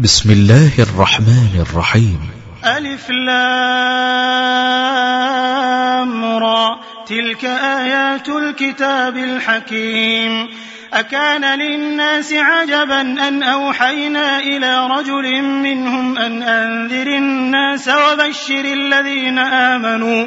بسم الله الرحمن الرحيم. ألف لام تلك آيات الكتاب الحكيم. أكان للناس عجبا أن أوحينا إلى رجل منهم أن أنذر الناس وبشر الذين آمنوا.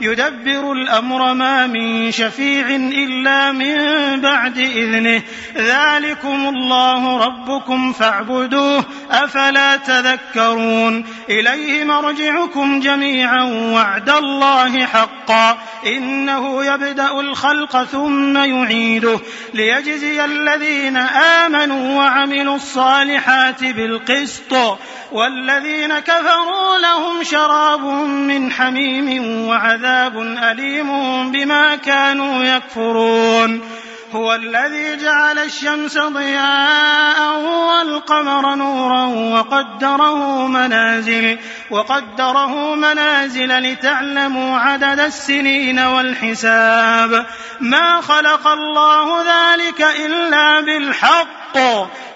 يدبر الأمر ما من شفيع إلا من بعد إذنه. ذلكم الله ربكم فاعبدوه أفلا تذكرون. إليه مرجعكم جميعا وعد الله حقا. إنه يبدأ الخلق ثم يعيده. ليجزي الذين آمنوا وعملوا الصالحات بالقسط. والذين كفروا لهم شراب من حميم وعذاب أليم بما كانوا يكفرون. هو الذي جعل الشمس ضياء والقمر نورا وقدره منازل وقدره منازل لتعلموا عدد السنين والحساب. ما خلق الله ذلك إلا بالحق.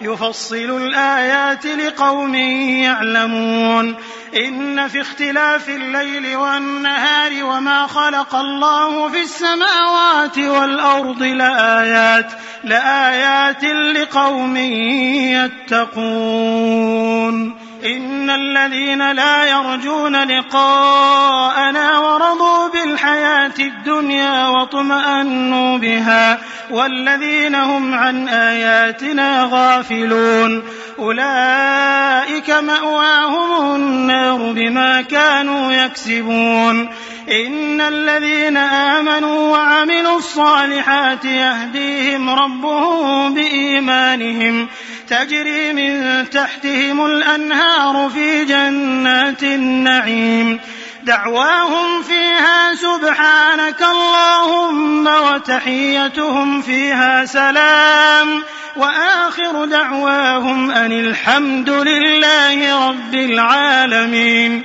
يفصل الآيات لقوم يعلمون. إن في اختلاف الليل والنهار وما خلق الله في السماوات والأرض لآيات لآيات لقوم يتقون. إن الذين لا يرجون لقاءنا ورضوا بالحياة الدنيا واطمأنوا بها والذين هم عن آياتنا غافلون. أولئك مأواهم النار بما كانوا يكسبون. إن الذين آمنوا وعملوا الصالحات يهديهم ربهم بإيمانهم تجري من تحتهم الأنهار في جنات النعيم. دعواهم فيها سبحانك اللهم وتحيتهم فيها سلام. وآخر دعواهم أن الحمد لله رب العالمين.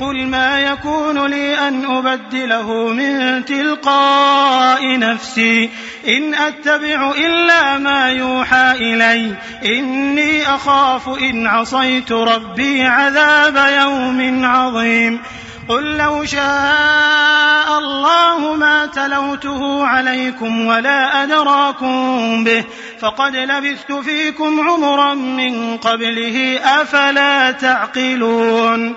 قل ما يكون لي أن أبدله من تلقاء نفسي. إن أتبع إلا ما يوحى إلي. إني أخاف إن عصيت ربي عذاب يوم عظيم. قل لو شاء الله ما تلوته عليكم ولا أدراكم به. فقد لبثت فيكم عمرا من قبله. أفلا تعقلون؟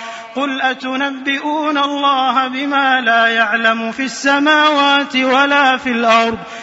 قل أتنبئون الله بما لا يعلم في السماوات ولا في الأرض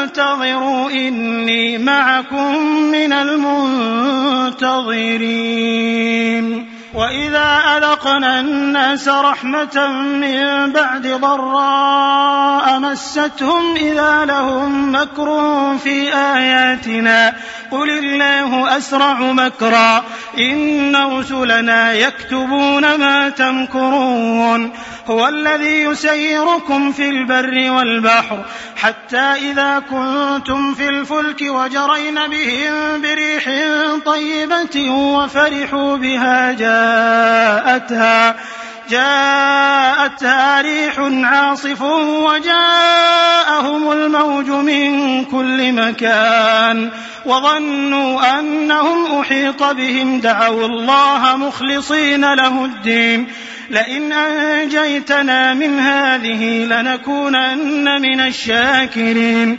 فانتظروا إني معكم من المنتظرين. وإذا أذقنا الناس رحمة من بعد ضراء مستهم إذا لهم مكر في آياتنا. قل الله أسرع مكرا. إن رسلنا يكتبون ما تمكرون. هو الذي يسيركم في البر والبحر. حتى إذا كنتم في الفلك وجرين بهم بريح طيبة وفرحوا بها جاءتها جاءتها ريح عاصف وجاءهم الموج من كل مكان وظنوا أنهم أحيط بهم دعوا الله مخلصين له الدين. لئن أنجيتنا من هذه لنكونن من الشاكرين.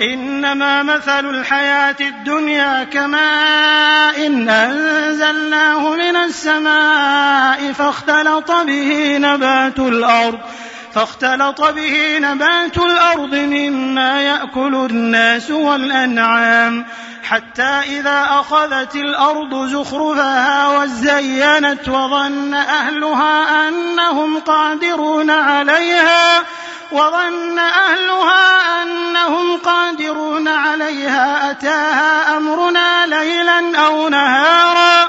إنما مثل الحياة الدنيا كماء إن أنزلناه من السماء فاختلط به نبات الأرض فاختلط به نبات الأرض مما يأكل الناس والأنعام حتى إذا أخذت الأرض زخرفها وزينت وظن أهلها أنهم قادرون عليها وظن أهلها أنهم قادرون عليها أتاها أمرنا ليلا أو نهارا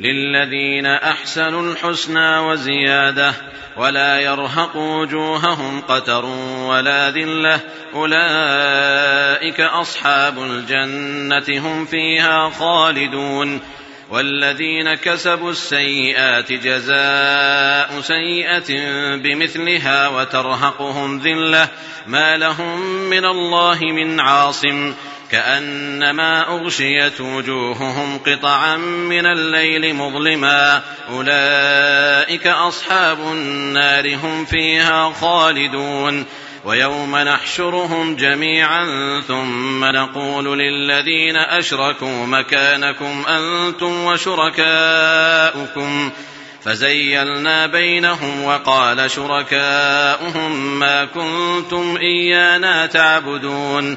للذين احسنوا الحسنى وزياده ولا يرهق وجوههم قتر ولا ذله اولئك اصحاب الجنه هم فيها خالدون والذين كسبوا السيئات جزاء سيئه بمثلها وترهقهم ذله ما لهم من الله من عاصم كأنما أغشيت وجوههم قطعا من الليل مظلما. أولئك أصحاب النار هم فيها خالدون. ويوم نحشرهم جميعا ثم نقول للذين أشركوا مكانكم أنتم وشركاؤكم. فزيلنا بينهم وقال شركاؤهم ما كنتم إيانا تعبدون.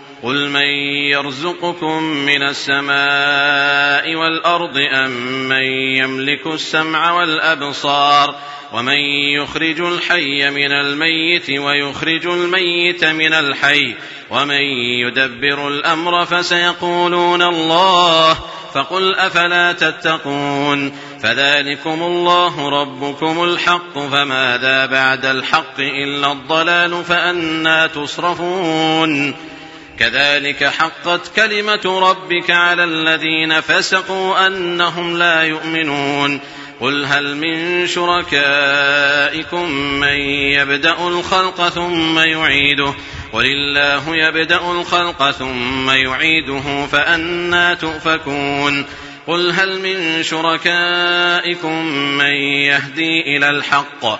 قل من يرزقكم من السماء والأرض أم من يملك السمع والأبصار ومن يخرج الحي من الميت ويخرج الميت من الحي ومن يدبر الامر فسيقولون الله فقل افلا تتقون فذلكم الله ربكم الحق فماذا بعد الحق الا الضلال فانى تصرفون كذلك حقت كلمة ربك على الذين فسقوا أنهم لا يؤمنون. قل هل من شركائكم من يبدأ الخلق ثم يعيده؟ قل الله يبدأ الخلق ثم يعيده فأنا تؤفكون. قل هل من شركائكم من يهدي إلى الحق؟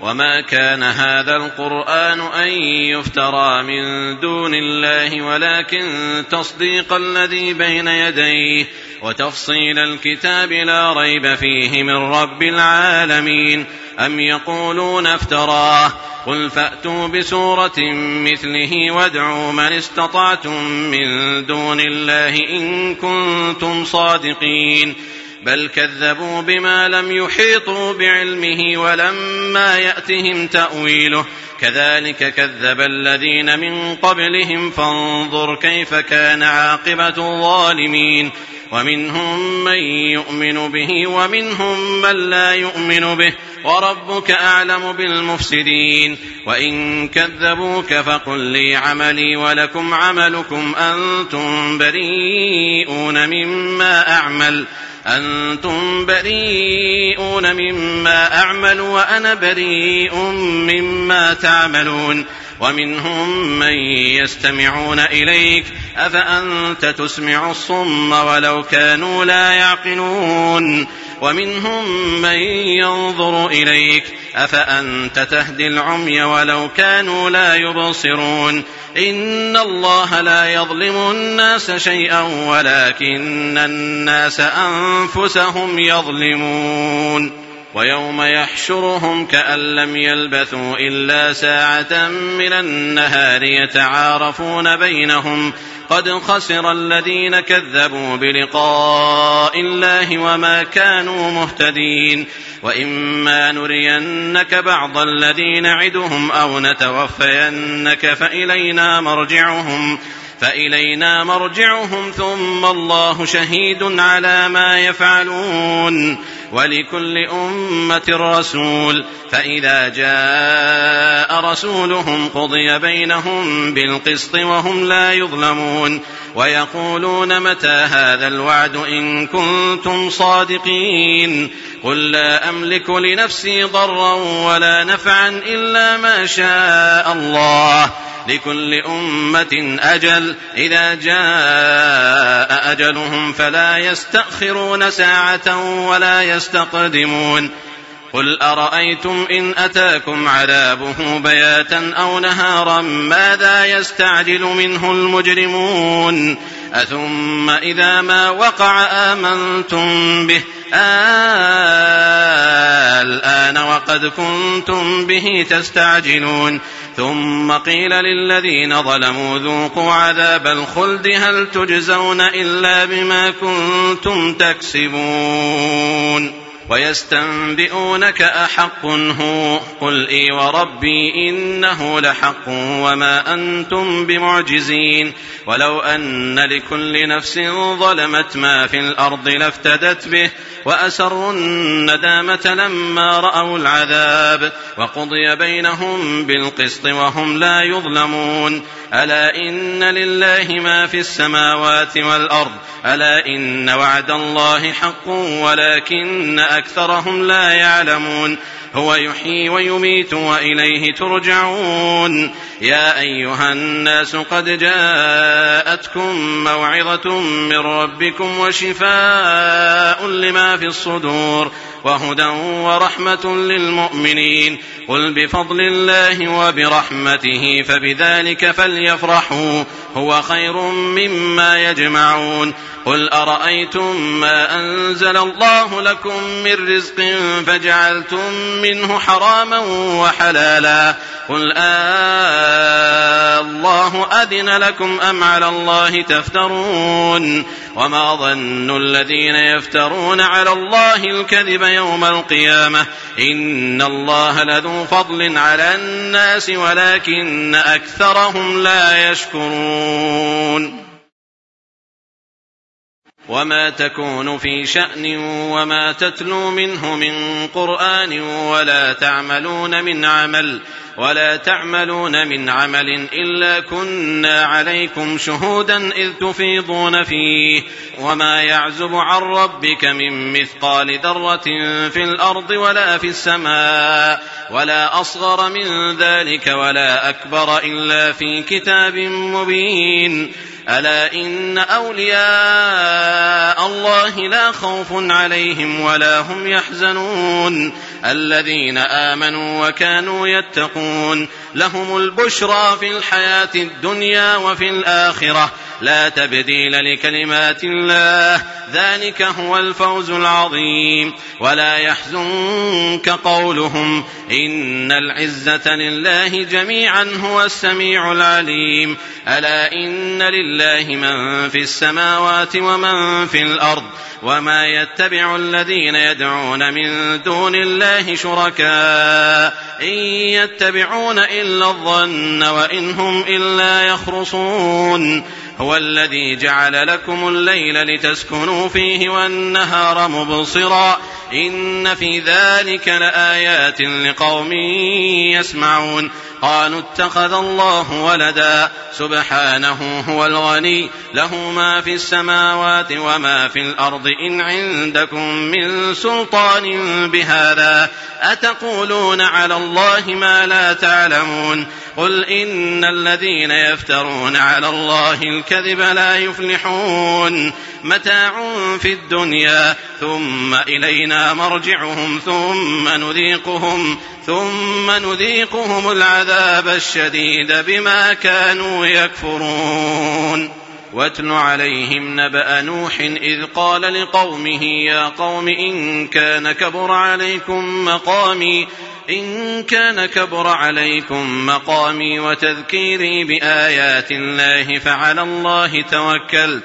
وما كان هذا القرآن أن يفترى من دون الله ولكن تصديق الذي بين يديه وتفصيل الكتاب لا ريب فيه من رب العالمين أم يقولون افتراه قل فأتوا بسورة مثله وادعوا من استطعتم من دون الله إن كنتم صادقين بل كذبوا بما لم يحيطوا بعلمه ولما يأتهم تأويله. كذلك كذب الذين من قبلهم فانظر كيف كان عاقبة الظالمين. ومنهم من يؤمن به ومنهم من لا يؤمن به. وربك أعلم بالمفسدين. وإن كذبوك فقل لي عملي ولكم عملكم أنتم بريئون مما أعمل. أنتم بريئون مما أعمل وأنا بريء مما تعملون ومنهم من يستمعون إليك أفأنت تسمع الصم ولو كانوا لا يعقلون ومنهم من ينظر إليك أفأنت تهدي العمي ولو كانوا لا يبصرون إن الله لا يظلم الناس شيئا ولكن الناس أنفسهم يظلمون ويوم يحشرهم كأن لم يلبثوا إلا ساعة من النهار يتعارفون بينهم قد خسر الذين كذبوا بلقاء الله وما كانوا مهتدين. وإما نرينك بعض الذي نعدهم أو نتوفينك فإلينا مرجعهم فإلينا مرجعهم ثم الله شهيد على ما يفعلون. ولكل أمة رسول فإذا جاء رسولهم قضي بينهم بالقسط وهم لا يظلمون. ويقولون متى هذا الوعد إن كنتم صادقين؟ قل لا أملك لنفسي ضرا ولا نفعا إلا ما شاء الله. لكل أمة أجل. إذا جاء أجلهم فلا يستأخرون ساعة ولا يستقدمون. قل أرأيتم إن أتاكم عذابه بياتا أو نهارا ماذا يستعجل منه المجرمون؟ أثم إذا ما وقع آمنتم به. الآن وقد كنتم به تستعجلون. ثم قيل للذين ظلموا ذوقوا عذاب الخلد هل تجزون إلا بما كنتم تكسبون ويستنبئونك أحق هو قل إي وربي إنه لحق وما أنتم بمعجزين ولو أن لكل نفس ظلمت ما في الأرض لافتدت به وأسروا الندامة لما رأوا العذاب وقضي بينهم بالقسط وهم لا يظلمون ألا إن لله ما في السماوات والأرض؟ ألا إن وعد الله حق ولكن أكثرهم لا يعلمون. هو يحيي ويميت وإليه ترجعون. يا أيها الناس قد جاءتكم موعظة من ربكم وشفاء لما في الصدور. وهدى ورحمة للمؤمنين قل بفضل الله وبرحمته فبذلك فليفرحوا هو خير مما يجمعون قل أرأيتم ما أنزل الله لكم من رزق فجعلتم منه حراما وحلالا قل آه الله أذن لكم أم على الله تفترون وما ظن الذين يفترون على الله الكذب يوم القيامة إن الله لذو فضل على الناس ولكن أكثرهم لا يشكرون وما تكون في شأن وما تتلو منه من قرآن ولا تعملون من عمل ولا تعملون من عمل إلا كنا عليكم شهودا إذ تفيضون فيه وما يعزب عن ربك من مثقال ذرة في الأرض ولا في السماء ولا أصغر من ذلك ولا أكبر إلا في كتاب مبين ألا إن أولياء الله لا خوف عليهم ولا هم يحزنون. الذين آمنوا وكانوا يتقون. لهم البشرى في الحياة الدنيا وفي الآخرة. لا تبديل لكلمات الله. ذلك هو الفوز العظيم. ولا يحزنك قولهم. إن العزة لله جميعا هو السميع العليم. ألا إن لله من في السماوات ومن في الأرض. وما يتبع الذين يدعون من دون الله شركاء. إن يتبعون إلا الظن وإن هم إلا يخرصون. هو الذي جعل لكم الليل لتسكنوا فيه والنهار مبصرا. إن في ذلك لآيات لقوم يسمعون. قالوا اتخذ الله ولدا. سبحانه هو الغني. له ما في السماوات وما في الأرض. إن عندكم من سلطان بهذا. أتقولون على الله ما لا تعلمون. قل إن الذين يفترون على الله الكذب لا يفلحون. متاع في الدنيا. ثم إلينا مرجعهم. ثم نذيقهم. ثم نذيقهم العذاب. الشديد بما كانوا يكفرون. واتل عليهم نبأ نوح إذ قال لقومه يا قوم إن كان كبر عليكم مقامي إن كان كبر عليكم مقامي وتذكيري بآيات الله فعلى الله توكلت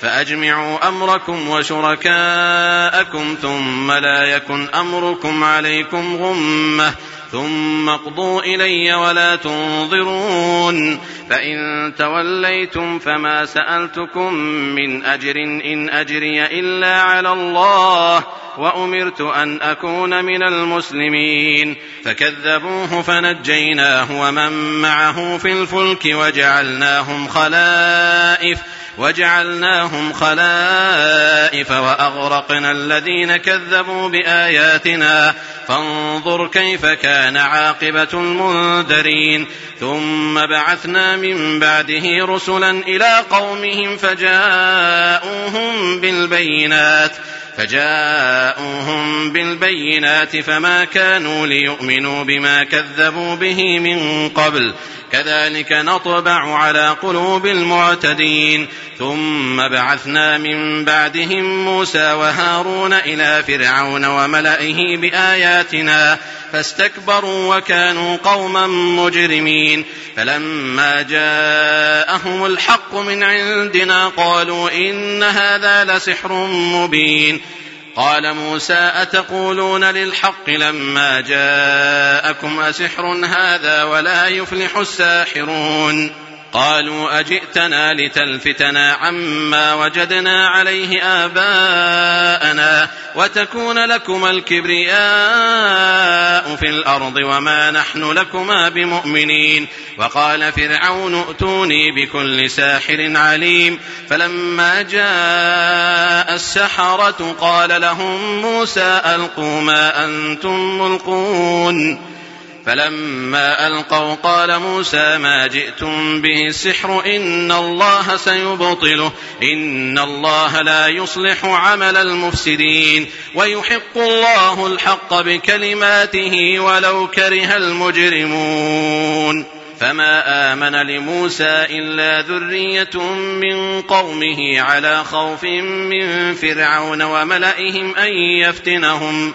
فأجمعوا أمركم وشركاءكم ثم لا يكن أمركم عليكم غمة. ثم اقضوا إلي ولا تنظرون. فإن توليتم فما سألتكم من أجر إن أجري إلا على الله وأمرت أن أكون من المسلمين. فكذبوه فنجيناه ومن معه في الفلك وجعلناهم خلائف. وجعلناهم خلائف وأغرقنا الذين كذبوا بآياتنا. فانظر كيف كان عاقبة المنذرين. ثم بعثنا من بعده رسلا إلى قومهم فجاءوهم بالبينات. فجاءوهم بالبينات فما كانوا ليؤمنوا بما كذبوا به من قبل. كذلك نطبع على قلوب المعتدين. ثم بعثنا من بعدهم موسى وهارون إلى فرعون وملئه بآياتنا فاستكبروا وكانوا قوما مجرمين. فلما جاءهم الحق من عندنا قالوا إن هذا لسحر مبين. قال موسى أتقولون للحق لما جاءكم أسحر هذا ولا يفلح الساحرون؟ قالوا أجئتنا لتلفتنا عما وجدنا عليه آباءنا وتكون لكما الكبرياء في الأرض وما نحن لكما بمؤمنين. وقال فرعون ائتوني بكل ساحر عليم. فلما جاء السحرة قال لهم موسى ألقوا ما أنتم ملقون. فلما ألقوا قال موسى ما جئتم به السحر إن الله سيبطله إن الله لا يصلح عمل المفسدين ويحق الله الحق بكلماته ولو كره المجرمون. فما آمن لموسى إلا ذرية من قومه على خوف من فرعون وملئهم أن يفتنهم.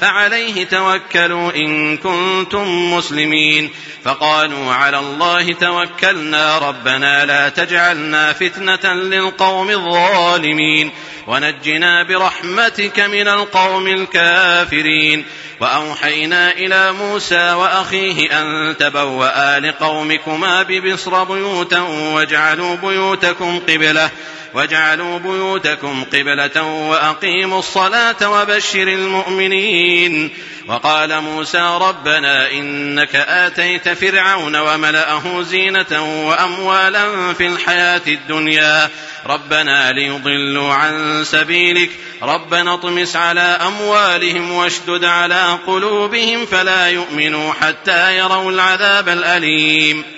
فعليه توكلوا إن كنتم مسلمين. فقالوا على الله توكلنا ربنا لا تجعلنا فتنة للقوم الظالمين. ونجنا برحمتك من القوم الكافرين. وأوحينا إلى موسى وأخيه أن تبوأ لقومكما ببصر بيوتا واجعلوا بيوتكم قبلة. واجعلوا بيوتكم قبلة وأقيموا الصلاة وبشر المؤمنين. وقال موسى ربنا إنك آتيت فرعون وملأه زينة وأموالا في الحياة الدنيا. ربنا ليضلوا عن سبيلك. ربنا اطمس على أموالهم واشدد على قلوبهم فلا يؤمنوا حتى يروا العذاب الأليم.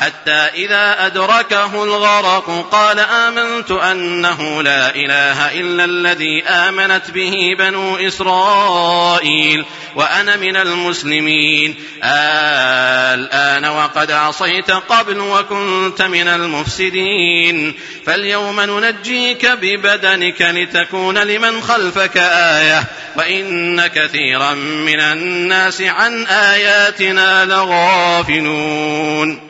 حتى إذا أدركه الغرق قال آمنت أنه لا إله إلا الذي آمنت به بنو إسرائيل وأنا من المسلمين. الآن وقد عصيت قبل وكنت من المفسدين. فاليوم ننجيك ببدنك لتكون لمن خلفك آية. وإن كثيرا من الناس عن آياتنا لغافلون.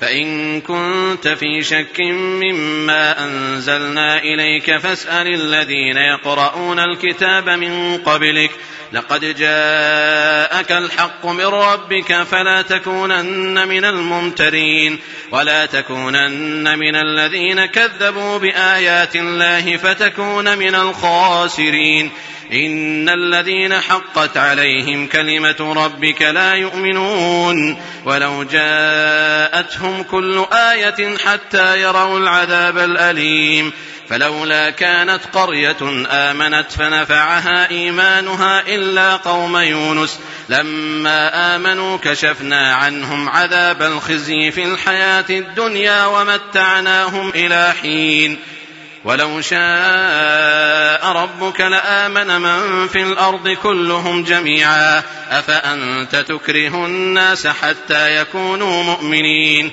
فإن كنت في شك مما أنزلنا إليك فاسأل الذين يقرؤون الكتاب من قبلك لقد جاءك الحق من ربك فلا تكونن من الممترين ولا تكونن من الذين كذبوا بآيات الله فتكون من الخاسرين. إن الذين حقت عليهم كلمة ربك لا يؤمنون. ولو جاءتهم كل آية حتى يروا العذاب الأليم. فلولا كانت قرية آمنت فنفعها إيمانها إلا قوم يونس. لما آمنوا كشفنا عنهم عذاب الخزي في الحياة الدنيا ومتعناهم إلى حين. ولو شاء ربك لآمن من في الأرض كلهم جميعا. أفأنت تكره الناس حتى يكونوا مؤمنين؟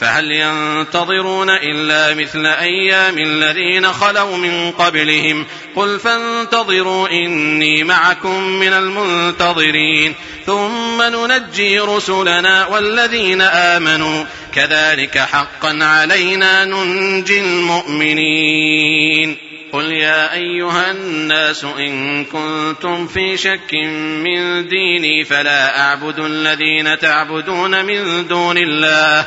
فهل ينتظرون إلا مثل أيام الذين خلوا من قبلهم قل فانتظروا إني معكم من المنتظرين ثم ننجي رسلنا والذين آمنوا كذلك حقا علينا ننجي المؤمنين قل يا أيها الناس إن كنتم في شك من ديني فلا أعبد الذين تعبدون من دون الله